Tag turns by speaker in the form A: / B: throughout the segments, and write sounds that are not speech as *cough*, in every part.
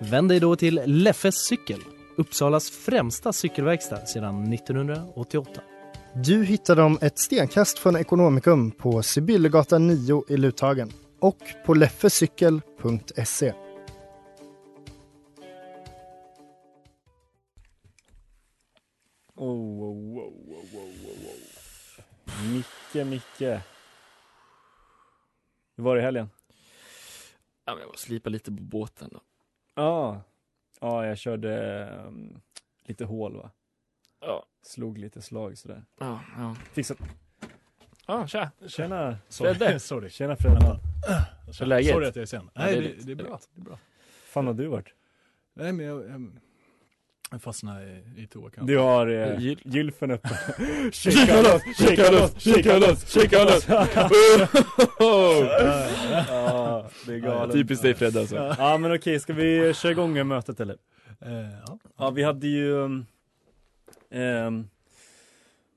A: Vänd dig då till Leffes cykel, Uppsalas främsta cykelverkstad sedan 1988.
B: Du hittar dem ett stenkast från Ekonomikum på Sibyllegatan 9 i Luthagen och på leffecykel.se.
C: Oh, oh, oh, oh, oh, oh, oh. Micke, Micke. Hur var det i helgen?
D: Ja, jag var slipa lite på båten då.
C: Ja, ja jag körde um, lite hål va?
D: Ja.
C: Slog lite slag sådär.
D: Ja, ja.
C: Fixat.
D: Ja, tja.
C: Tjena.
D: Fredde. *laughs*
E: Sorry.
C: Tjena Fredde.
D: Hur är läget?
E: Sorry att jag är sen. Nej,
D: det är
E: det, är
D: Det är
E: bra. Det är bra.
C: Fan har du varit?
E: Nej, men jag, jag, jag fastnade i, i toakampen.
C: Du har eh,
D: Gyl-
C: gylfen uppe.
D: Shaka loss, shaka loss, shaka loss, shaka loss.
C: Ja, det är galet.
D: Typiskt dig Fredde alltså.
C: Ja men okej, ska vi köra igång mötet eller?
E: Eh, ja.
C: Ja, vi hade ju... um, ehm,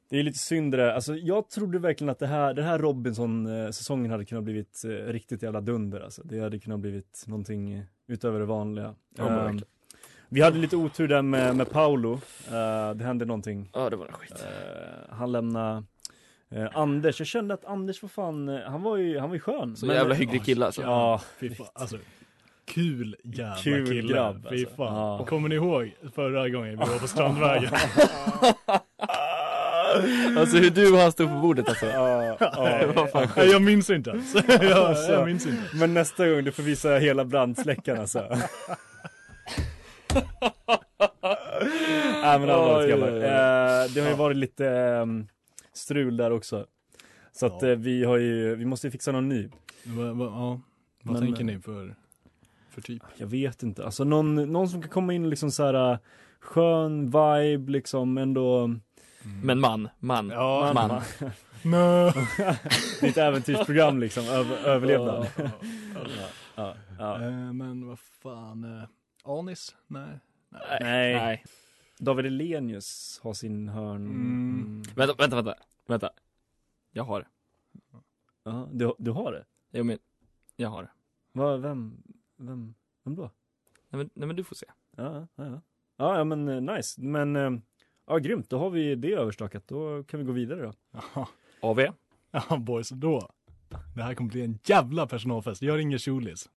C: det är lite synd det där. Alltså jag trodde verkligen att det här, den här Robinson-säsongen hade kunnat blivit eh, riktigt jävla dunder alltså. Det hade kunnat blivit någonting eh, utöver det vanliga.
D: Ja, verkligen.
C: Vi hade lite otur där med, med Paolo. Eh, det hände någonting.
D: Ja, det var en skit.
C: Eh, han lämnade eh, Anders. Jag kände att Anders var fan, han var ju, han var ju skön.
D: Så
C: Men-
D: jävla hygglig kille alltså.
C: Ja,
E: Fy fan. Alltså, kul jävla
C: Kul
E: kille.
C: grabb,
E: Fy
C: alltså.
E: fan.
C: Ja.
E: Kommer ni ihåg förra gången vi var på Strandvägen? *laughs*
D: Alltså hur du och han stod på bordet alltså.
C: ja, ja. *laughs*
E: Nej, jag minns inte *laughs* ens. jag, jag minns inte.
C: Men nästa gång du får visa hela brandsläckaren alltså. *laughs* Nej men allvarligt grabbar. Eh, Det har ju varit lite ehm, strul där också. Så att
E: Ja.
C: eh, vi har ju, vi måste ju fixa någon ny.
E: Va, va, ja. Vad
C: Men,
E: tänker
C: eh,
E: ni för, för typ?
C: Jag vet inte, alltså någon, någon som kan komma in liksom så här eh, skön vibe liksom ändå.
D: Men man, man,
E: Ja,
D: man.
C: man. *laughs*
E: Nö.
C: Det är ett äventyrsprogram liksom, över, överlevnad.
E: Ja,
C: Ja, ja.
E: Eh, men vad fan. Eh, Anis? Nej.
C: Nej.
D: Nej.
C: David Elenius har sin hörn.
E: Mm.
C: Mm.
D: Vänta, vänta, vänta. Vänta. Jag har det.
C: Ja, du, du har det?
D: Jag men, jag har det.
C: Va, vem, vem, vem då?
D: Nej men, nej men du får se.
C: Ja, ja, ja. Ja, ja men eh, nice. Men, eh, ja grymt. Då har vi det överstökat. Då kan vi gå vidare då.
E: Jaha. *laughs*
D: AV.
E: Ja boys, då. Det här kommer bli en jävla personalfest. Jag ringer Shulis.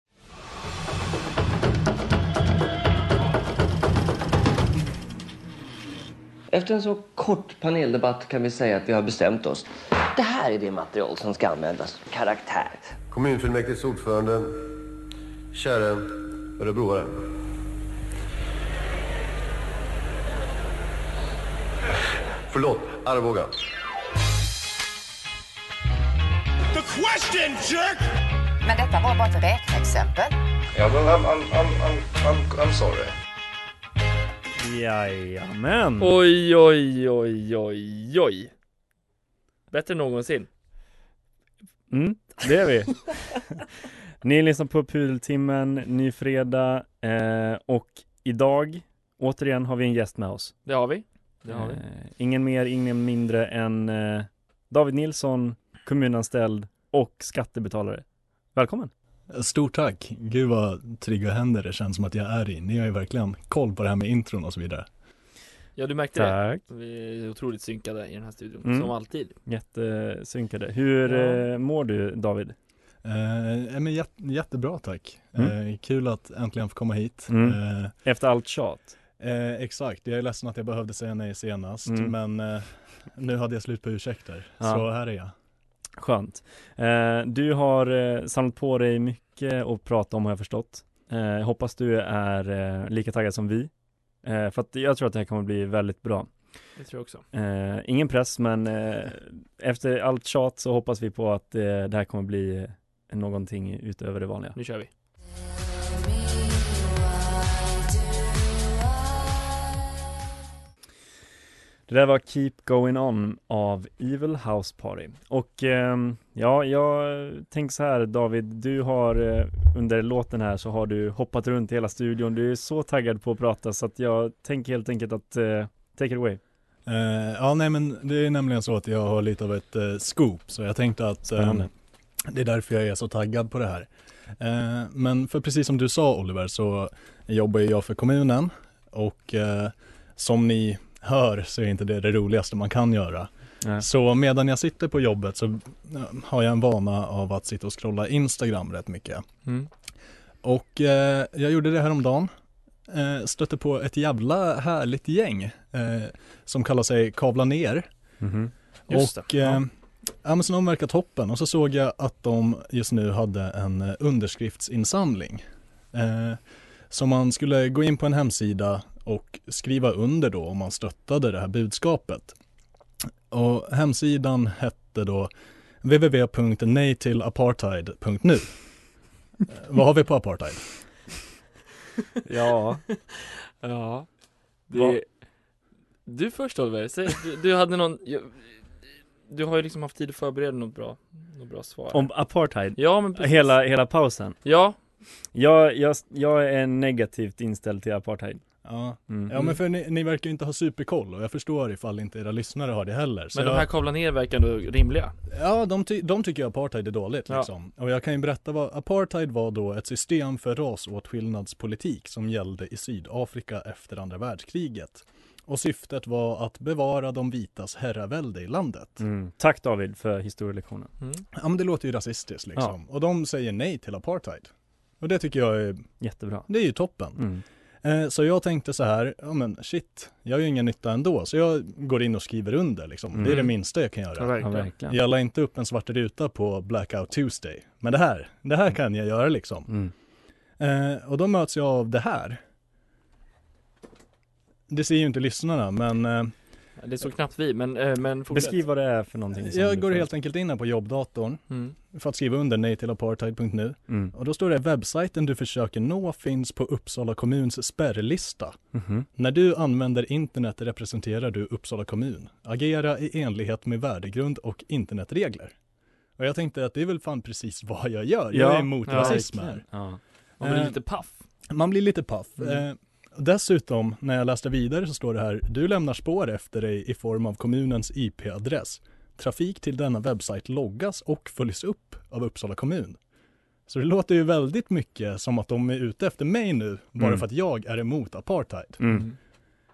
F: Efter en så kort paneldebatt kan vi säga att vi har bestämt oss. Det här är det material som ska användas. Karaktär.
G: Kommunfullmäktiges ordförande, käre örebroare. Förlåt, Arboga.
H: Men detta var bara ett räkneexempel.
G: Ja, men I'm, I'm, I'm, I'm, I'm, I'm sorry.
C: Jajamän.
D: Oj, oj, oj, oj, oj. Bättre än någonsin.
C: Mm, det är vi. *laughs* Ni lyssnar på Pudeltimmen, ny fredag eh, och idag återigen har vi en gäst med oss.
D: Det har vi. Det har vi.
C: Eh, ingen mer, ingen mindre än eh, David Nilsson, kommunanställd och skattebetalare. Välkommen!
E: Stort tack. Gud vad trygga händer det känns som att jag är i. Ni har ju verkligen koll på det här med intron och så vidare.
D: Ja, du märkte
C: Tack!
D: det. Vi är otroligt synkade i den här studion,
C: Mm.
D: som alltid.
C: Jättesynkade. Hur
D: Ja.
C: eh, mår du David?
E: Eh, men jät- jättebra tack.
C: Mm.
E: Eh, kul att äntligen få komma hit.
C: Mm.
E: Eh,
C: Efter allt tjat?
E: eh, exakt, jag är ledsen att jag behövde säga nej senast,
C: Mm.
E: men eh, nu hade jag slut på ursäkter.
C: Ja.
E: Så här är jag.
C: Skönt. Eh, du har eh, samlat på dig mycket att prata om har jag förstått. Eh, hoppas du är lika taggad som vi. För att jag tror att det här kommer bli väldigt bra.
D: Det tror jag också.
C: Ingen press men efter allt tjat så hoppas vi på att det här kommer bli någonting utöver det vanliga.
D: Nu kör vi.
C: Det där var Keep Going On av Evil House Party. Och ehm, ja, jag tänker så här David, du har eh, under låten här så har du hoppat runt i hela studion. Du är så taggad på att prata så att jag tänker helt enkelt att eh, take it away.
E: Eh, ja, nej men det är nämligen så att jag har lite av ett scoop, så jag tänkte att det är därför jag är så taggad på det här. Men för precis som du sa Oliver så jobbar jag för kommunen och som ni hör så är inte det det roligaste man kan göra.
C: Nej.
E: Så medan jag sitter på jobbet så eh, har jag en vana av att sitta och scrolla Instagram rätt mycket.
D: Mm.
E: Och eh, jag gjorde det här om dagen. Eh, stötte på ett jävla härligt gäng eh, som kallar sig Kavla ner.
C: Mhm.
D: Just
E: och eh,
D: ja.
E: men så de verkar toppen och så såg jag att de just nu hade en eh, underskriftsinsamling. Eh, så man skulle gå in på en hemsida och skriva under då om man stöttade det här budskapet. Och hemsidan hette då www.nejtillapartheid.nu. Eh, Vad har vi på apartheid? *laughs*
C: Ja,
D: Ja. Det... Du först Oliver, Säg, du, du hade någon Du har ju liksom haft tid att förbereda något bra, något bra svar
C: om apartheid.
D: Ja men precis.
C: Hela, hela pausen.
D: Ja,
C: Jag, jag, jag är negativt inställd till apartheid.
E: Ja,
C: Mm.
E: ja men för ni, ni verkar ju inte ha superkoll och jag förstår ifall inte era lyssnare har det heller.
D: Men de
E: jag,
D: här kavla ner verkar ändå rimliga
E: Ja, de, ty, de tycker apartheid är dåligt
D: Ja.
E: liksom. Och jag kan ju berätta vad apartheid var då ett system för rasåtskillnadspolitik som gällde i Sydafrika efter andra världskriget. Och syftet var att bevara de vitas herravälde i landet.
C: Mm. Tack David för historielektionen.
D: mm.
E: Ja men det låter ju rasistiskt liksom. Och de säger nej till apartheid. Och det tycker jag är,
C: Jättebra.
E: det är ju toppen.
C: Mm.
E: Eh, Så jag tänkte så här, ja men shit, jag gör ju ingen nytta ändå. Så jag går in och skriver under liksom. Det är det
C: Mm.
E: minsta jag kan göra.
C: Ja,
D: verkligen.
C: verkligen.
E: Jag la inte upp en svart ruta på Blackout Tuesday. Men det här, det här kan jag göra liksom.
C: Mm.
E: Eh, och då möts jag av det här. Det ser ju inte lyssnarna men eh,
D: Det är så knappt vi, men, eh, men fortsätt
C: Beskriv vad det är för någonting.
E: jag går helt enkelt in här på jobbdatorn
D: mm.
E: för att skriva under nej till apartheid.nu.
C: Mm.
E: Och då står det webbsajten du försöker nå finns på Uppsala kommuns spärrlista.
C: Mhm.
E: När du använder internet representerar du Uppsala kommun. Agera i enlighet med värdegrund och internetregler. Och jag tänkte att det är väl fan precis vad jag gör. Jag
C: Ja,
E: är emot
D: ja,
E: rasism här.
C: Ja.
D: Man blir
E: Eh,
D: lite paff
E: Man blir lite paff.
D: Mm.
E: Dessutom, när jag läste vidare så står det här, du lämnar spår efter dig i form av kommunens IP-adress. Trafik till denna webbsajt loggas och följs upp av Uppsala kommun. Så det låter ju väldigt mycket som att de är ute efter mig nu, bara
C: Mm.
E: för att jag är emot apartheid.
C: Mm.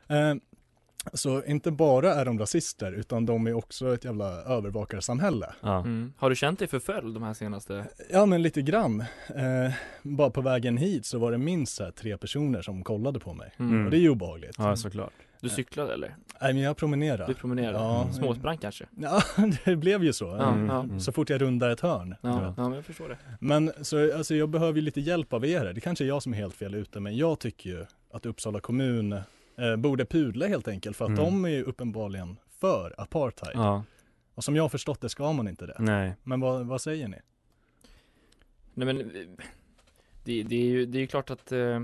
E: Eh, så inte bara är de rasister, utan de är också ett jävla övervakarsamhälle.
C: Ja.
D: mm. Har du känt dig förföljd de här senaste?
E: Ja men lite grann. Eh, bara på vägen hit så var det minst här tre personer som kollade på mig.
D: Mm.
E: Och det är ju obehagligt.
C: ja, såklart.
D: Du cyklade eller?
E: Nej men jag promenerar.
D: Du promenerade?
E: Ja.
D: Småsprang kanske?
E: Ja, *laughs* det blev ju så.
C: Mm. Mm.
E: Så fort jag rundar ett hörn.
D: Ja,
C: Ja.
D: men jag förstår det
E: Men så alltså jag behöver ju lite hjälp av er. Det kanske är jag som är helt fel ute, men jag tycker ju att Uppsala kommun eh, borde pudla helt enkelt för att
C: Mm.
E: de är ju uppenbarligen för apartheid.
C: Ja,
E: Och som jag har förstått det ska man inte det.
C: nej.
E: Men vad, vad säger ni?
D: Nej men eh, det, det är ju det är ju klart att eh,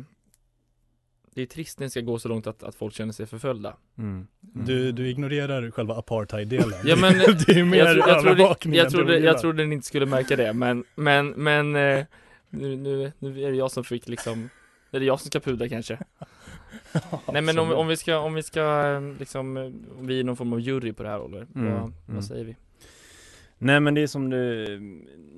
D: Det är trist när det ska gå så långt att, att folk känner sig förföljda
C: Mm. Mm.
E: Du, du ignorerar själva apartheid-delen.
D: Ja men *laughs*
E: det är ju mer
D: jag, jag, trodde, jag, trodde, jag
E: gillar.
D: trodde ni inte skulle märka det men Men, men eh, nu, nu, nu är det jag som fick liksom är det jag som ska pudla kanske? *laughs* Nej men om, om vi ska, om vi ska eh, liksom, eh, om vi är någon form av jury på det här Oliver,
C: Mm,
D: vad,
C: mm.
D: vad säger vi?
C: Nej men det är som du,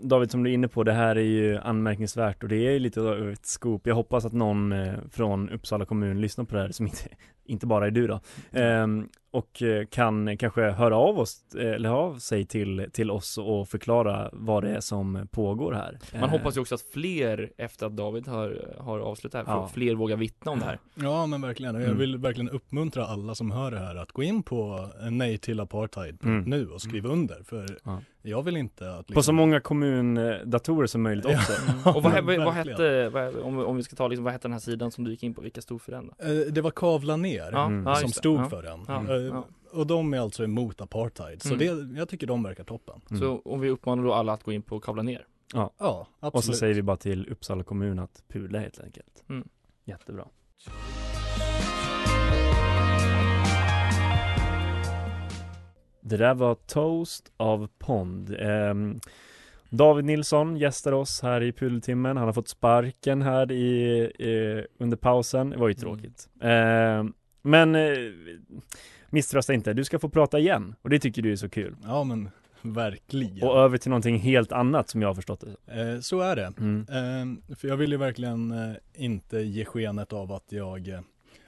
C: David som du är inne på, det här är ju anmärkningsvärt och det är lite av ett scoop. Jag hoppas att någon eh, från Uppsala kommun lyssnar på det här, som inte, inte bara är du då. Ehm, och eh, kan kanske höra av oss, eh, eller höra av sig till, till oss och förklara vad det är som pågår här.
D: Man
C: Eh,
D: hoppas ju också att fler efter att David har, har avslutat här,
C: Ja.
D: fler vågar vittna om det här
E: Ja men verkligen, jag
C: Mm.
E: vill verkligen uppmuntra alla som hör det här att gå in på eh, nej till apartheid.nu
C: Mm.
E: och skriva under för
C: Ja.
E: Jag vill inte att liksom,
C: På så många kommundatorer som möjligt också.
D: Och vad, vad, vad hette, vad, om, om vi ska ta liksom, vad hette den här sidan som du gick in på, vilka stod för den då?
E: Eh, Det var Kavla ner
D: Ja,
C: Mm.
D: ja,
E: som stod
D: ja.
E: för den.
D: Ja,
E: Eh,
D: ja.
E: Och de är alltså emot apartheid, så
D: Mm.
E: det, jag tycker de verkar toppen.
C: Mm.
D: Så om vi uppmanar då alla att gå in på Kavla ner
E: Ja, absolut.
C: Och så säger vi bara till Uppsala kommun att pudla helt enkelt.
D: Mm.
C: Jättebra. Det där var Toast av Pond. Ehm, David Nilsson gästar oss här i pudeltimmen. Han har fått sparken här i, eh, under pausen. Det var ju tråkigt. Ehm, men eh, misströsta inte, du ska få prata igen och det tycker du är så kul.
E: Ja men verkligen.
C: Och över till någonting helt annat som jag har förstått det.
E: Eh, så är det.
C: Mm.
E: Eh, för jag vill ju verkligen eh, inte ge skenet av att jag eh,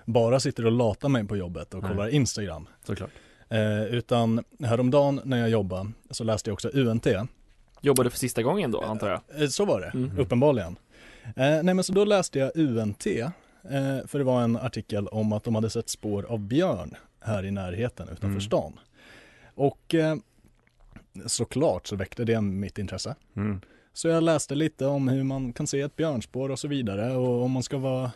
E: bara sitter och latar mig på jobbet och
C: Nej.
E: kollar Instagram.
C: Såklart.
E: Eh, utan häromdagen när jag jobbade så läste jag också UNT.
D: Jobbade för sista gången då antar jag?
E: Eh, så var det,
D: Mm.
E: uppenbarligen. Eh, nej men så då läste jag UNT, eh, för det var en artikel om att de hade sett spår av björn här i närheten utanför
C: Mm.
E: stan. Och eh, såklart så väckte det mitt intresse.
C: Mm.
E: Så jag läste lite om hur man kan se ett björnspår och så vidare och om man ska vara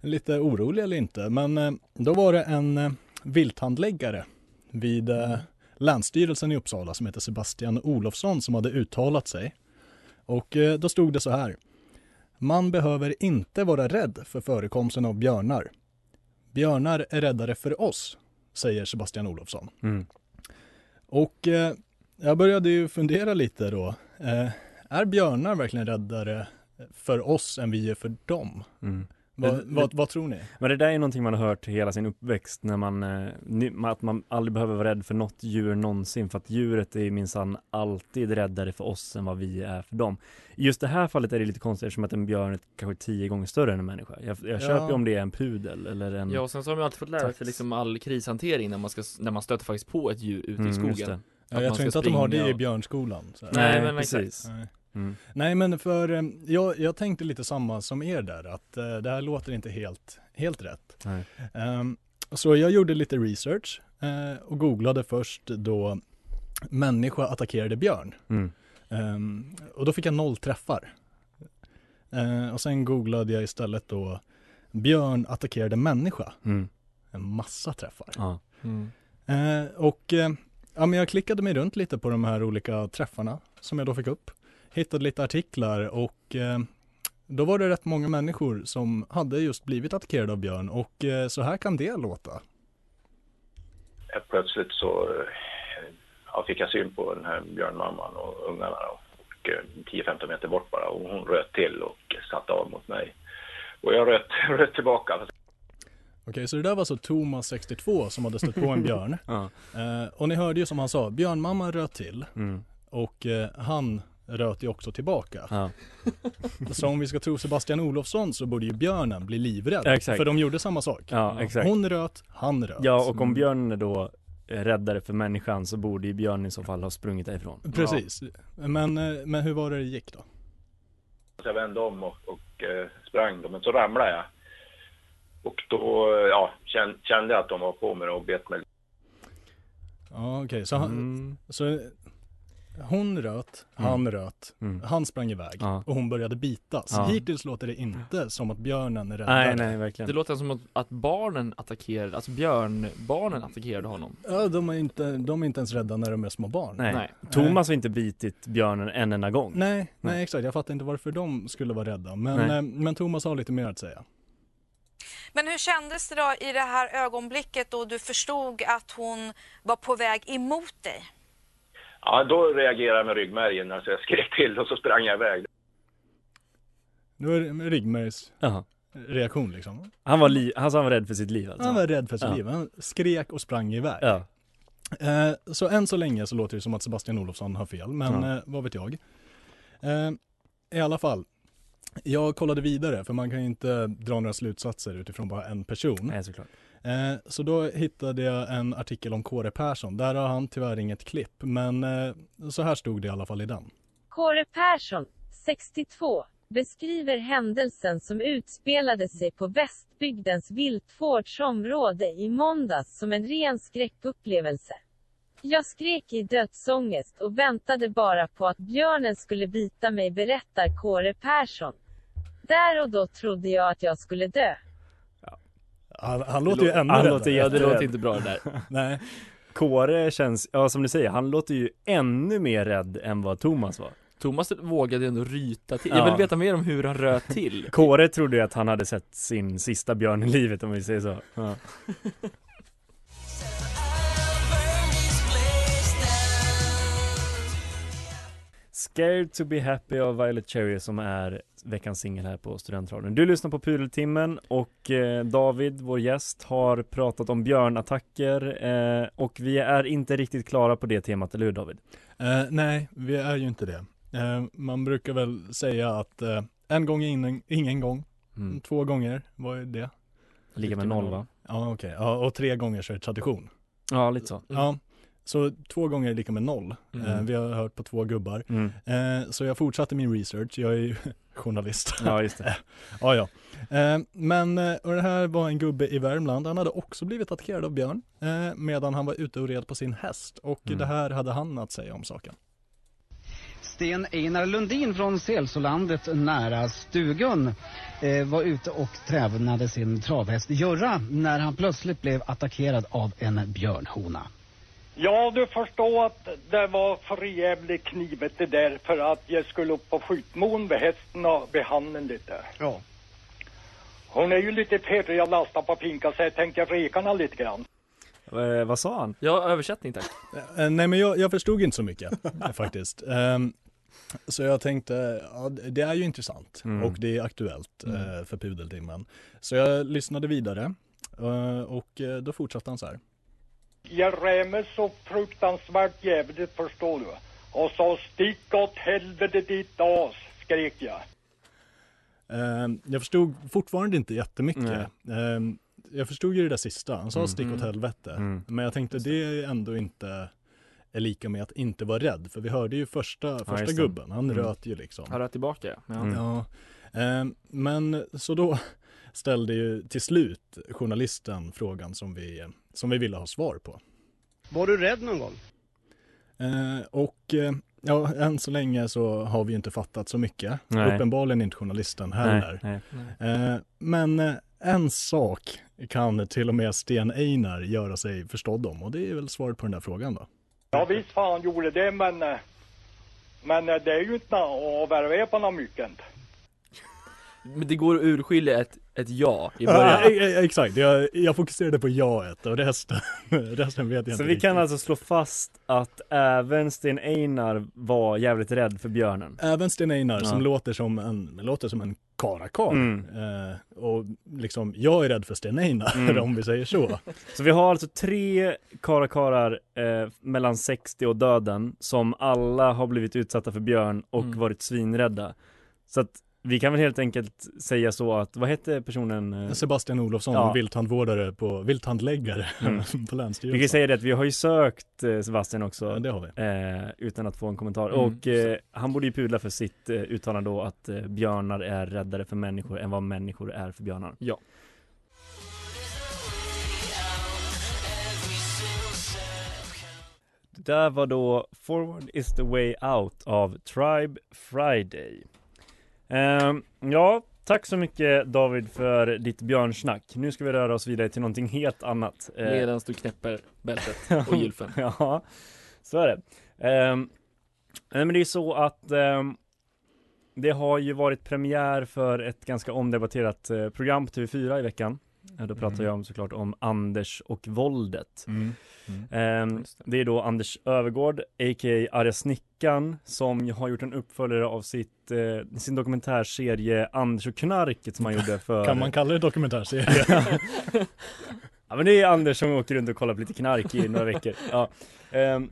E: lite orolig eller inte. Men då var det en vilthandläggare vid eh, Länsstyrelsen i Uppsala som heter Sebastian Olofsson som hade uttalat sig. Och eh, då stod det så här. Man behöver inte vara rädd för förekomsten av björnar. Björnar är räddare för oss, säger Sebastian Olofsson.
C: Mm.
E: Och eh, jag började ju fundera lite då. Eh, är björnar verkligen räddare för oss än vi är för dem?
C: Mm.
E: Vad, vad, vad tror ni?
C: Men det där är någonting man har hört hela sin uppväxt när man, eh, att man aldrig behöver vara rädd för något djur någonsin för att djuret är minsann alltid räddare för oss än vad vi är för dem. I just det här fallet är det lite konstigt eftersom att en björn är kanske tio gånger större än en människa. Jag, jag köper ju om det är en pudel eller en
D: Ja och sen så har man alltid fått lära sig liksom all krishantering när man ska, när man stöter faktiskt på ett djur ute i
C: Mm,
D: skogen.
E: Ja, jag tror inte att de har det i björnskolan. Så.
D: Nej, men
C: precis.
E: Nej.
C: Mm.
E: Nej men för eh, jag, jag tänkte lite samma som er där att eh, det här låter inte helt, helt rätt.
C: Nej.
E: Ehm, så jag gjorde lite research eh, och googlade först då människa attackerade björn.
C: Mm.
E: Ehm, och då fick jag noll träffar. Eh, och sen googlade jag istället då björn attackerade människa.
C: Mm.
E: En massa träffar.
C: Ja.
D: Mm.
E: Och ja, men jag klickade mig runt lite på de här olika träffarna som jag då fick upp. Hittade lite artiklar och eh, då var det rätt många människor som hade just blivit attackerade av björn och eh, så här kan det låta.
I: Plötsligt så eh, ja, fick jag syn på den här björnmamman och ungarna och eh, 10-15 meter bort bara och hon röt till och satte av mot mig. Och jag röt, *laughs* röt tillbaka.
E: Okej, så det där var så Thomas 62 som hade stött på en björn. *laughs*
C: Ja.
E: Eh, och ni hörde ju som han sa, björnmamman röt till
C: Mm.
E: och eh, han röt ju också tillbaka.
C: Ja. *laughs*
E: Så om vi ska tro Sebastian Olofsson så borde ju björnen bli livrädd.
C: Ja, exakt.
E: För de gjorde samma sak.
C: Ja, exakt.
E: Hon röt, han röt.
C: Ja, och om björnen är då är räddare för människan så borde ju björnen i så fall ha sprungit därifrån.
E: Precis. Men, eh, men hur var det det gick då?
I: Så jag vände om och, och eh, sprang då, men så ramlade jag. Och då eh, ja, kände, jag att de var på mig och bet mig.
E: Ja, okej. Så, han,
C: Mm.
E: så eh, hon röt, han röt,
C: Mm.
E: han sprang iväg
C: Ja.
E: och hon började bitas.
C: Ja.
E: Hittills låter det inte som att björnen är räddare.
C: Nej, nej, verkligen.
D: Det låter som att, att barnen attackerade, alltså björnbarnen attackerade honom.
E: Ja, de är, inte, de är inte ens rädda när de är små barn.
C: Nej.
D: Nej.
C: Thomas har inte bitit björnen en enda gång.
E: Nej, nej,
C: Nej.
E: exakt. Jag fattar inte varför de skulle vara rädda. Men,
C: Nej.
E: eh, men Thomas har lite mer att säga.
J: Men hur kändes det då i det här ögonblicket då du förstod att hon var på väg emot dig?
I: Ja, då reagerade jag med ryggmärgen, alltså jag skrek till och så sprang jag iväg.
E: Det var Riggmers
C: Jaha.
E: reaktion liksom.
C: Han var, li- han sa han var rädd för sitt liv alltså.
E: Han var rädd för sitt
C: Ja.
E: liv. Han skrek och sprang iväg.
C: Ja.
E: Eh, så än så länge så låter det som att Sebastian Olofsson har fel, men
C: Ja.
E: eh, vad vet jag. Eh, I alla fall, jag kollade vidare för man kan ju inte dra några slutsatser utifrån bara en person.
C: Nej, såklart.
E: Eh, så då hittade jag en artikel om Kåre Persson. Där har han tyvärr inget klipp, men eh, så här stod det i alla fall i den.
K: Kåre Persson, 62, beskriver händelsen som utspelade sig på Västbygdens viltvårdsområde i måndags som en ren skräckupplevelse. Jag skrek i dödsångest och väntade bara på att björnen skulle bita mig berättar Kåre Persson. Där och då trodde jag att jag skulle dö.
E: Han, han låter ju ännu
C: Han
E: räddare.
C: låter
D: Ja, det låter inte bra det där. *laughs*
E: Nej.
C: Kåre känns, ja som du säger, han låter ju ännu mer rädd än vad Thomas var.
D: Thomas vågade ändå ryta till.
C: Ja.
D: Jag vill veta mer om hur han röt till.
C: Kåre trodde ju att han hade sett sin sista björn i livet om vi säger så. Ja. *laughs* Scared to be happy av Violet Cherry som är veckans singel här på Studentradion. Du lyssnar på Pudeltimmen och eh, David, vår gäst, har pratat om björnattacker eh, och vi är inte riktigt klara på det temat, eller hur David?
E: Eh, nej, vi är ju inte det. Eh, man brukar väl säga att en gång är ingen, ingen gång.
C: Mm.
E: Två gånger, vad är det?
C: Lika med noll va?
E: Ja, okej. Ja, och tre gånger så är det tradition.
C: Ja, lite så.
E: Ja, så två gånger är lika med noll.
C: Mm.
E: Eh, vi har hört på två gubbar.
C: Mm.
E: Eh, så jag fortsatte min research, jag är ju *laughs* journalist.
C: Ja, just det. *laughs*
E: ja, ja. Eh, men, eh, och det här var en gubbe i Värmland, han hade också blivit attackerad av björn eh, medan han var ute och red på sin häst och
L: Mm.
E: det här hade han att säga om saken.
L: Sten Einar Lundin från Selsolandet nära Stugun eh, var ute och tränade sin travhäst Jurra när han plötsligt blev attackerad av en björnhona.
M: Ja, du förstår att det var för jävligt knivet det där för att jag skulle upp på skjutmån med hästen och behandla lite.
L: Ja.
M: Hon är ju lite pirrig att lasta på pinka så jag tänker reka henne lite grann.
C: Eh, vad sa han?
D: Ja, översättning tack.
E: Eh, nej men jag, jag förstod inte så mycket eh, *laughs* faktiskt. Ehm, så jag tänkte, ja, det är ju intressant
C: Mm.
E: och det är aktuellt eh, för pudeltimmen. Så jag lyssnade vidare eh, och eh, då fortsatte han så här.
M: Jag rämmer så fruktansvärt jävligt förstår du. Och så stick åt helvete ditt as, skrek jag.
E: Ehm, jag förstod fortfarande inte jättemycket. Ehm, jag förstod ju det där sista, han sa
C: Mm.
E: stick åt
C: Mm.
E: helvete.
C: Mm.
E: Men jag tänkte det är ändå inte är lika med att inte vara rädd. För vi hörde ju första, första
D: det.
E: gubben, han
D: Mm.
E: röt ju liksom.
D: Han röt tillbaka ja. ja.
C: Mm.
E: Ja, ehm, men så då ställde ju till slut journalisten frågan som vi, som vi ville ha svar på.
L: Var du rädd någon gång?
E: Eh, och eh, ja, än så länge så har vi inte fattat så mycket.
C: Nej.
E: Uppenbarligen inte journalisten heller.
C: Nej,
E: Eh, men eh, en sak kan till och med Sten Einar göra sig förstådd om och det är väl svaret på den där frågan då.
M: Ja visst fan gjorde det men... eh, Men eh, det är ju inte att värva på något mycket.
D: Men det går att urskilja ett, ett ja i
E: Ja,
D: början.
E: exakt, jag, jag fokuserade på jaet och resten, *laughs* resten vet jag
C: Så
E: inte
C: vi
E: riktigt.
C: kan alltså slå fast att även Sten Einar var jävligt rädd för björnen?
E: Även Sten Einar
C: Ja.
E: som låter som en, låter som en karakar.
C: Mm.
E: Eh, och liksom, jag är rädd för Sten Einar
C: Mm. *laughs*
E: om vi säger så. *laughs*
C: Så vi har alltså tre karakarar eh, mellan 60 och döden som alla har blivit utsatta för björn och
D: Mm.
C: varit svinrädda. Så att vi kan väl helt enkelt säga så att, vad hette personen? eh?
E: Sebastian Olofsson,
C: Ja.
E: vilthandvårdare på, vilthandläggare
C: Mm. *laughs*
E: på Länsstyrelsen.
C: Vi kan säga det att vi har ju sökt eh, Sebastian också.
E: Ja, det har vi.
C: Eh, utan att få en kommentar.
D: Mm.
C: Och eh, han borde ju pudla för sitt eh, uttalande då att eh, björnar är räddare för människor än vad människor är för björnar.
D: Ja.
C: Det där var då Forward is the way out av Tribe Friday. Ehm, ja, tack så mycket David för ditt björnsnack. Nu ska vi röra oss vidare till någonting helt annat. Eh,
D: Medan du knäpper bältet och gylfen. *laughs*
C: ja, så är det. Ehm, men det är så att ehm, det har ju varit premiär för ett ganska omdebatterat eh, program på TV4 i veckan. Eh, Då pratar
E: Mm.
C: jag om såklart om Anders och våldet.
E: Mm.
C: Ehm, det är då Anders Övergård, a.k.a. Arga Snickan, som har gjort en uppföljare av sitt, eh, sin dokumentärserie Anders och knarket som han gjorde *laughs* för...
E: Kan man kalla det dokumentärserie? *laughs*
C: ja men det är Anders som åker runt och kollar på lite knark i några veckor. Ja. Ehm,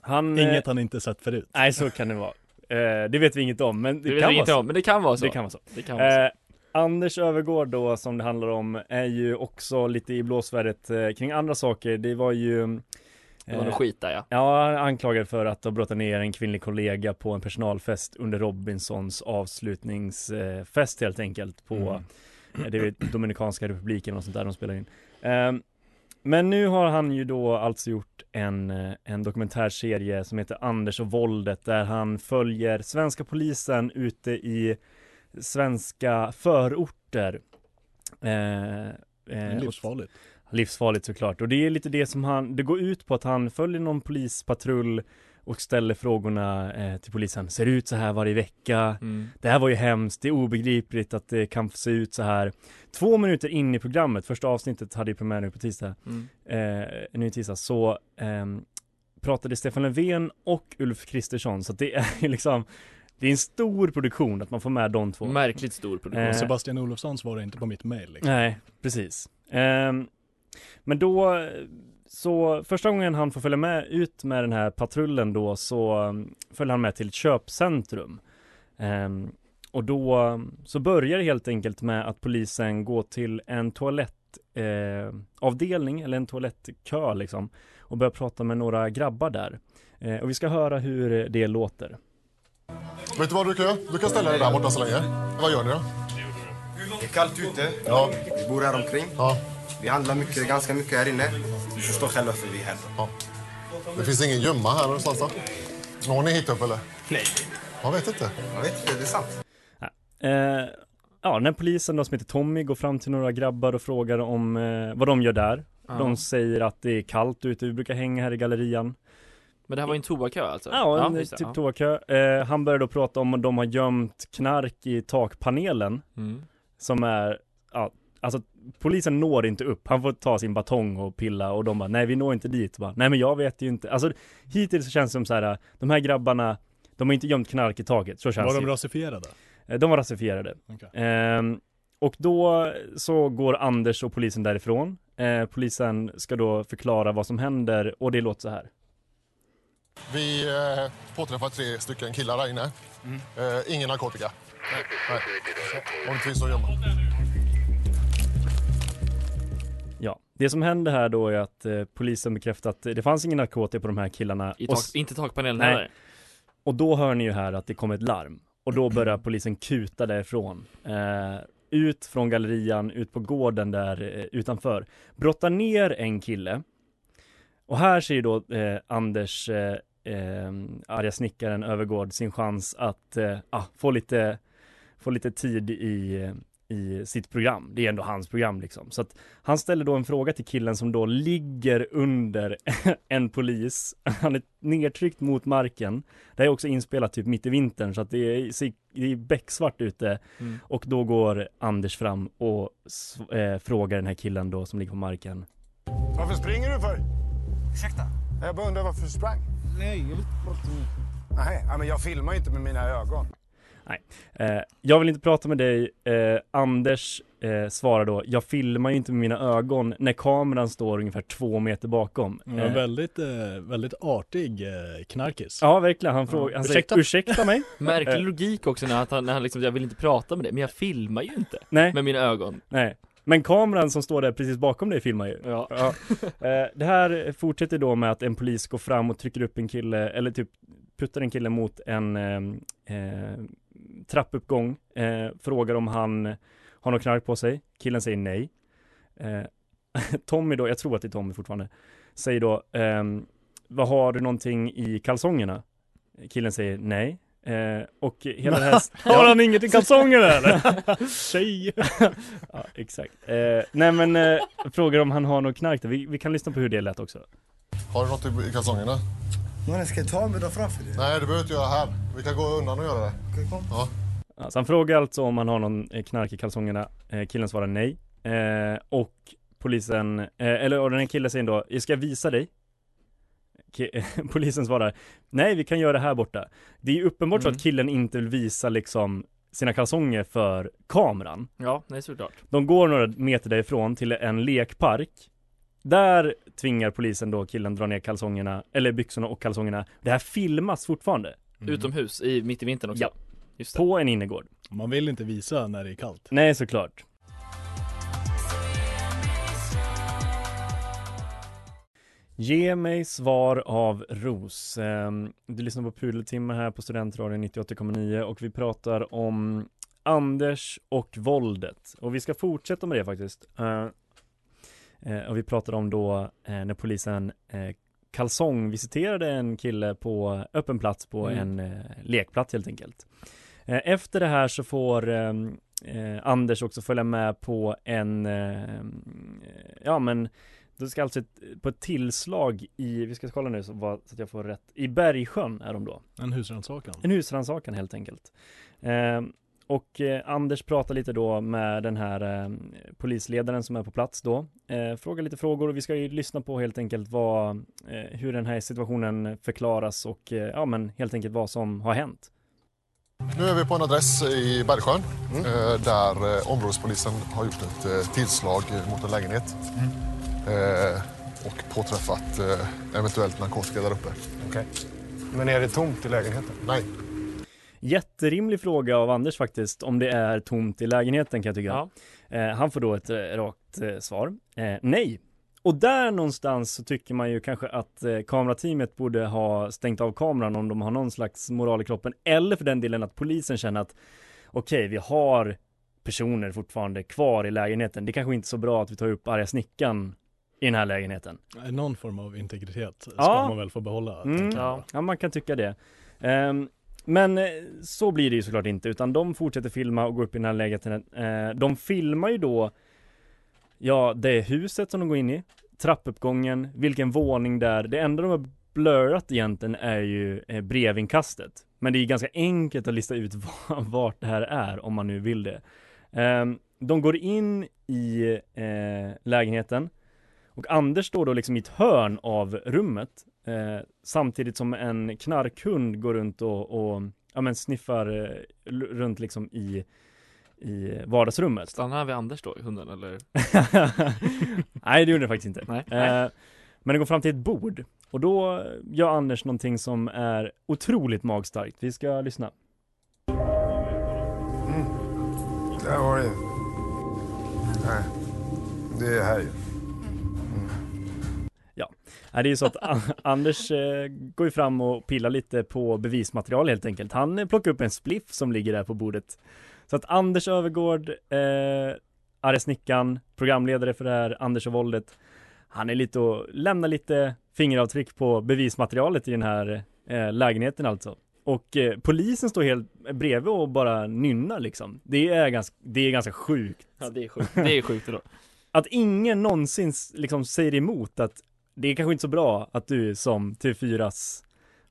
C: han, eh,
E: Inget han inte sett förut.
C: Nej så kan det vara. Eh, det vet vi inget om men det,
D: Det
C: kan vara så.
D: om, men det kan vara så.
C: Det kan vara så.
D: Det kan vara så.
C: Eh, Anders Övergård då som det handlar om är ju också lite i blåsväder eh, kring andra saker. Det var ju
D: Det var något skit där ja.
C: Ja, anklagad för att ha brottat ner en kvinnlig kollega på en personalfest under Robinsons avslutningsfest helt enkelt på
E: Mm.
C: eh, det är Dominikanska republiken och sånt där de spelar in. Ehm, Men nu har han ju då alltså gjort en, eh, en dokumentärserie som heter Anders och våldet där han följer svenska polisen ute i svenska förorter. Eh, eh, och-
E: Livsfarligt.
C: Livsfarligt såklart. Och det är lite det som han, det går ut på att han följer någon polispatrull och ställer frågorna eh, till polisen. Ser det ut så här varje vecka?
D: Mm.
C: Det här var ju hemskt, det är obegripligt att det kan se ut så här. Två minuter in i programmet, första avsnittet hade ju premiär nu på tisdag,
D: Mm.
C: eh, nu i tisdag, så ehm, pratade Stefan Löfven och Ulf Kristersson så det är ju liksom Det är en stor produktion att man får med de två
D: Märkligt stor produktion.
C: Eh,
E: Sebastian Olofsson svarade inte på mitt mail. Liksom.
C: Nej, precis. Ehm, men då, så första gången han får följa med ut med den här patrullen då så um, följer han med till ett köpcentrum. Ehm, och då så börjar det helt enkelt med att polisen går till en toalettavdelning eh, eller en toalettkö liksom och börjar prata med några grabbar där. Eh, och vi ska höra hur det låter.
N: Vet du vad du kan göra? Du kan ställa dig där borta så länge. Vad gör ni då?
O: Det är kallt ute.
N: Ja.
O: Vi bor här omkring.
N: Ja.
O: Vi handlar mycket, ganska mycket här inne. Du förstår själv varför vi är här.
N: Ja. Det finns ingen gömma här någonstans då? Har ni hittat upp eller?
O: Nej.
N: Jag vet inte.
O: Jag vet inte, det är sant.
C: Eh, ja, när polisen då som heter Tommy går fram till några grabbar och frågar om eh, vad de gör där.
D: Ja.
C: De säger att det är kallt ute, vi brukar hänga här i gallerian.
D: Men det här var en toakö alltså?
C: Ja, en
D: det,
C: typ
D: ja.
C: toakö. Eh, han börjar då prata om att de har gömt knark i takpanelen.
D: Mm.
C: Som är, ja, alltså polisen når inte upp. Han får ta sin batong och pilla och de bara, nej vi når inte dit. Bara, nej men jag vet ju inte. Alltså hittills så känns det som så här, de här grabbarna, de har inte gömt knark i taket. Så känns
E: Var
C: det
E: de
C: ju.
E: rasifierade?
C: Eh, De var rasifierade.
E: Okej.
C: Ehm, och då så går Anders och polisen därifrån. Eh, polisen ska då förklara vad som händer och det låter så här.
N: Vi eh, påträffar tre stycken killar där inne. Eh, ingen narkotika. Nej. Nej. Om det finns någon gömma.
C: Ja, det som händer här då är att eh, polisen bekräftar att det fanns ingen narkotika på de här killarna.
D: I
C: Och
D: tak,
C: s-
D: inte takpanelen heller?
C: Och då hör ni ju här att det kommer ett larm. Och då börjar *clears throat* polisen kuta därifrån. Eh, ut från gallerian, ut på gården där eh, utanför. Brottar ner en kille. Och här ser ju då eh, Anders, eh, eh, arga snickaren Övergård, sin chans att eh, ah, få, lite, få lite tid i, i sitt program. Det är ändå hans program liksom. Så att han ställer då en fråga till killen som då ligger under *laughs* en polis. Han är nedtryckt mot marken. Det här är också inspelat typ mitt i vintern så att det är, det är becksvart ute.
D: Mm.
C: Och då går Anders fram och eh, frågar den här killen då som ligger på marken.
N: Varför springer du för?
O: Ursäkta?
N: Jag bara undrar varför du sprang.
O: Nej, jag vill prata med...
N: Nej, ja, men jag filmar ju inte med mina ögon.
C: Nej, eh, jag vill inte prata med dig. Eh, Anders eh, svarar då, jag filmar ju inte med mina ögon när kameran står ungefär två meter bakom.
E: En
C: Eh,
E: väldigt, eh, väldigt artig eh, knarkis.
C: Ja, verkligen. Han frågar, han
E: Ursäkta?
C: säger ursäkta mig. *laughs*
D: Märklig
C: Eh,
D: logik också när han, när han liksom, jag vill inte prata med dig, men jag filmar ju inte
C: Nej.
D: med mina ögon.
C: Nej, men kameran som står där precis bakom dig filmar ju.
D: Ja. *laughs*
C: Eh, det här fortsätter då med att en polis går fram och trycker upp en kille, eller typ puttar en kille mot en eh, eh, trappuppgång, eh, frågar om han har något knark på sig. Killen säger nej. Eh, *laughs* Tommy då, jag tror att det är Tommy fortfarande, säger då, ehm, vad har du någonting i kalsongerna? Killen säger nej. Eh, och hela *laughs* det här...
E: Har han inget i kalsongerna eller? *laughs*
C: Tjej! *laughs* ja, exakt. Eh, nej men, eh, frågar om han har något knark där. Vi, vi kan lyssna på hur det lät också.
N: Har du något i- kalsongerna?
O: Mannen, ska jag ta mig då framför dig?
N: Nej, det behöver du inte göra här. Vi kan gå undan och göra det.
O: Okej, kom.
N: Ja.
C: Ja, så han frågar alltså om han har någon eh, knark i kalsongerna. Eh, killen svarar nej. Eh, och polisen, eh, eller och den här killen säger då, jag ska visa dig. *laughs* Polisen svarar, nej vi kan göra det här borta. Det är ju uppenbart så
D: Mm.
C: att killen inte vill visa liksom sina kalsonger för kameran.
D: Ja, nej såklart.
C: De går några meter därifrån till en lekpark. Där tvingar polisen då killen dra ner kalsongerna, eller byxorna och kalsongerna. Det här filmas fortfarande.
D: Utomhus, i, mitt i vintern också.
C: Ja.
D: Just det.
C: På en innergård.
E: Man vill inte visa när det är kallt.
C: Nej, såklart. Ge mig svar av Ros. Ehm, Du lyssnar på Pudeltimme här på Studentradion 98,9 och vi pratar om Anders och våldet. Och vi ska fortsätta med det faktiskt. Eh, eh, Och vi pratar om då eh, när polisen eh, kalsongvisiterade en kille på öppen plats på
D: Mm.
C: en lekplats helt enkelt. Efter det här så får eh, eh, Anders också följa med på en, ja men det ska alltså på ett tillslag i, vi ska kolla nu så, vad, så att jag får rätt, i Bergsjön är de då.
E: En husrannsakan.
C: En husrannsakan helt enkelt. Eh, och eh, Anders pratar lite då med den här eh, polisledaren som är på plats då. Eh, frågar lite frågor och vi ska ju lyssna på helt enkelt vad, eh, hur den här situationen förklaras och eh, ja men helt enkelt vad som har hänt.
N: Nu är vi på en adress i Bergsjön eh, där eh, områdespolisen har gjort ett eh, tillslag mot en lägenhet. Eh, och påträffat eh, eventuellt narkotika där uppe.
P: Okej. Men är det tomt i lägenheten?
N: Nej.
C: Jätterimlig fråga av Anders faktiskt, om det är tomt i lägenheten kan jag tycka. Eh, han får då ett rakt svar. Nej. Och där någonstans så tycker man ju kanske att eh, kamerateamet borde ha stängt av kameran om de har någon slags moral i kroppen. Eller för den delen att polisen känner att okej, vi har personer fortfarande kvar i lägenheten. Det kanske inte är så bra att vi tar upp arga snickan i den här lägenheten.
E: Någon form av integritet ska
C: Ja.
E: man väl få behålla?
C: Mm. Ja.
E: jag.
C: man kan tycka det. Ehm, men eh, så blir det ju såklart inte, utan de fortsätter filma och gå upp i den här lägenheten. Eh, de filmar ju då, ja, det är huset som de går in i, trappuppgången, vilken våning där. Det enda de har blurrat egentligen är ju eh, brevinkastet. Men det är ganska enkelt att lista ut *laughs* va- vart det här är om man nu vill det. Ehm, de går in i eh, lägenheten och Anders står då liksom i ett hörn av rummet eh, samtidigt som en knarkhund går runt och, och ja, men sniffar eh, runt liksom i, i vardagsrummet.
D: Stannar han vid Anders då, hunden eller? *laughs*
C: Nej det gjorde det faktiskt inte.
D: Nej.
C: Eh, men det går fram till ett bord och då gör Anders någonting som är otroligt magstarkt. Vi ska lyssna.
P: Där var det. Nej, det är här ju. *laughs*
C: Nej, det är ju så att Anders eh, går ju fram och pillar lite på bevismaterial helt enkelt. Han eh, plockar upp en spliff som ligger där på bordet. Så att Anders Övergård, eh, Arre Snickan, programledare för det här, Anders och våldet, han är lite och lämnar lite fingeravtryck på bevismaterialet i den här eh, lägenheten alltså. Och eh, polisen står helt bredvid och bara nynnar liksom. Det är ganska, det är ganska sjukt.
D: Ja det är sjukt, det är sjukt då.
C: Att ingen någonsin liksom säger emot att det är kanske inte så bra att du som TV4s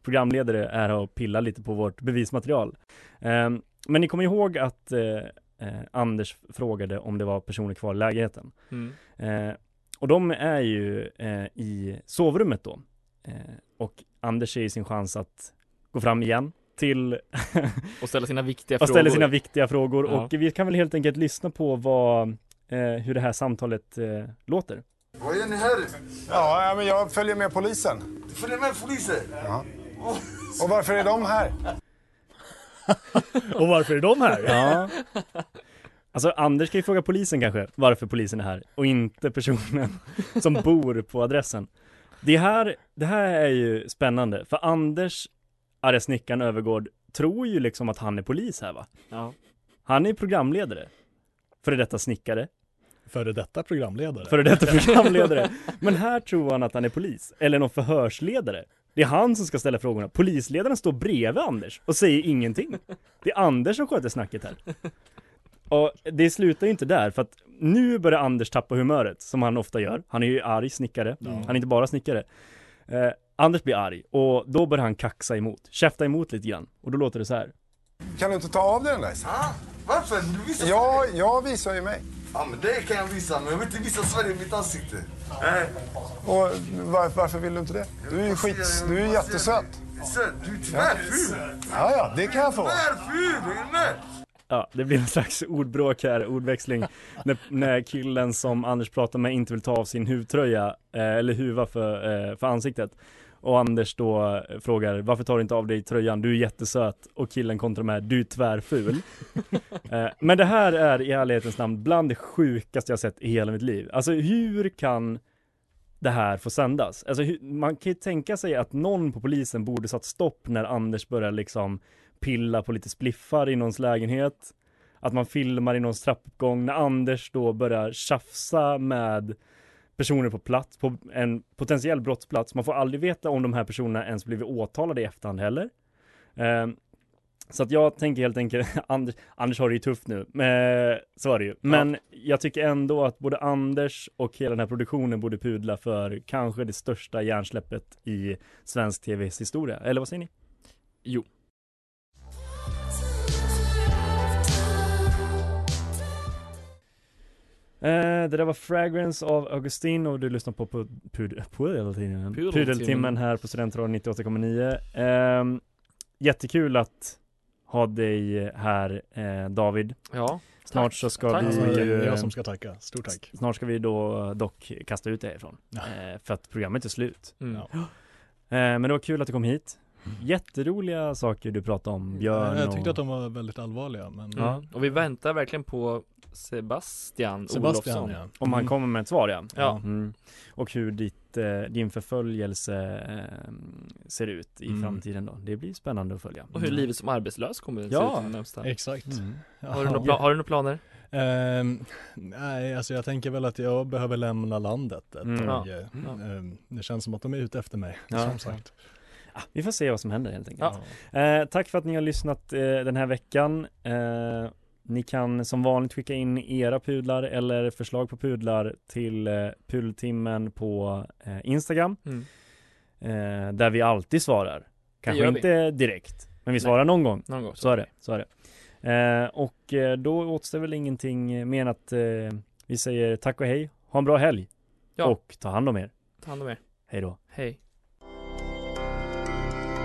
C: programledare är och pillar lite på vårt bevismaterial. Ehm, men ni kommer ihåg att eh, eh, Anders frågade om det var personer kvar i lägenheten.
D: Mm.
C: Eh, och de är ju eh, i sovrummet då. Eh, och Anders ser ju sin chans att gå fram igen till *laughs*
D: Och ställa sina viktiga
C: och
D: frågor.
C: ställer sina viktiga frågor
D: Ja.
C: och vi kan väl helt enkelt lyssna på vad, hur det här samtalet låter.
P: Ni här? Ja, ja, men jag följer med polisen.
Q: Du följer med polisen?
P: Ja. Och varför är de här?
C: Och varför är de här? Ja. Alltså Anders kan ju fråga polisen kanske varför polisen är här och inte personen som bor på adressen. Det här, det här är ju spännande för Anders, arga snickaren Övergård, tror ju liksom att han är polis här va?
D: Ja.
C: Han är programledare. Före detta snickare.
E: Före detta programledare.
C: Före detta *laughs* programledare. Men här tror han att han är polis. Eller någon förhörsledare. Det är han som ska ställa frågorna. Polisledaren står bredvid Anders och säger ingenting. Det är Anders som sköter snacket här. Och det slutar ju inte där för att nu börjar Anders tappa humöret som han ofta gör. Han är ju arg snickare. Han är inte bara snickare. Eh, Anders blir arg och då börjar han kaxa emot, käfta emot lite grann. Och då låter det så här.
P: Kan du inte ta av dig den där?
Q: Ah, varför? Du visar
P: Ja, jag visar ju mig.
Q: Ja, men det kan jag visa, men jag vill inte visa Sverige i mitt ansikte. Nej.
P: Och var, varför vill du inte det? Du är ju skit, du är ju jättesöt.
Q: Söt, du är tvärful.
P: Ja, ja, det kan jag få.
Q: Tvärful, är du med?
C: Ja, det blir en slags ordbråk här, ordväxling när, när killen som Anders pratar med inte vill ta av sin huvtröja eh, eller huva för, eh, för ansiktet och Anders då eh, frågar varför tar du inte av dig tröjan? Du är jättesöt och killen kontrar med du är tvärful. *laughs* eh, men det här är i ärlighetens namn bland det sjukaste jag sett i hela mitt liv. Alltså hur kan det här få sändas? Alltså man kan ju tänka sig att någon på polisen borde satt stopp när Anders börjar liksom pilla på lite spliffar i någons lägenhet. Att man filmar i någons trappuppgång. När Anders då börjar tjafsa med personer på plats, på en potentiell brottsplats. Man får aldrig veta om de här personerna ens blivit åtalade i efterhand heller. Ehm, så att jag tänker helt enkelt, *laughs* Anders, Anders har det ju tufft nu, men, så är det ju. Men jag tycker ändå att både Anders och hela den här produktionen borde pudla för kanske det största hjärnsläppet i svensk tvs historia. Eller vad säger ni?
D: Jo.
C: Det där var Fragrance av Augustin och du lyssnar på Pud- Pud- Pudeltimmen
D: Pudeltimmen.
C: Pudeltimmen här på Studentradion 98,9 eh, Jättekul att ha dig här eh, David
D: Ja,
C: Snart
D: tack.
C: så ska
D: Tack
C: vi ju,
E: jag som ska tacka. Stort tack.
C: Snart ska vi då dock kasta ut dig ifrån
E: Ja.
C: eh, För att programmet är slut
D: Mm.
E: Ja.
C: eh, Men det var kul att du kom hit Jätteroliga saker du pratade om Björn
E: Jag tyckte
C: och...
E: att de var väldigt allvarliga men
D: Mm.
C: Ja.
D: Och vi väntar verkligen på Sebastian,
E: Sebastian
D: Olofsson.
E: ja.
C: Om han
E: Mm.
C: kommer med ett svar ja.
D: Ja.
C: Mm. Och hur ditt, eh, din förföljelse eh, ser ut i
E: Mm.
C: framtiden då. Det blir spännande att följa.
D: Och hur livet som arbetslös kommer att se
C: Ja.
D: ut de närmsta.
E: Exakt.
C: Mm.
D: Har, du några pla- har du några planer?
E: Ehm, nej, alltså jag tänker väl att jag behöver lämna landet ett
C: Mm.
E: tag.
D: Ja. Ja.
E: ehm, det känns som att de är ute efter mig,
C: Ja.
E: som sagt.
C: Ah, vi får se vad som händer helt enkelt.
E: Ja.
C: Eh, tack för att ni har lyssnat eh, den här veckan. Eh, ni kan som vanligt skicka in era pudlar eller förslag på pudlar till eh, pudeltimmen på eh, Instagram.
D: Mm.
C: Eh, där vi alltid svarar. Kanske inte direkt, men vi
D: Nej.
C: svarar någon gång.
D: Någon gång.
C: Så är det, så är det. Eh, och då återstår väl ingenting mer än att vi säger tack och hej. Ha en bra helg.
D: Ja.
C: Och ta hand om er.
D: Ta hand om er.
C: Hej då.
D: Hej.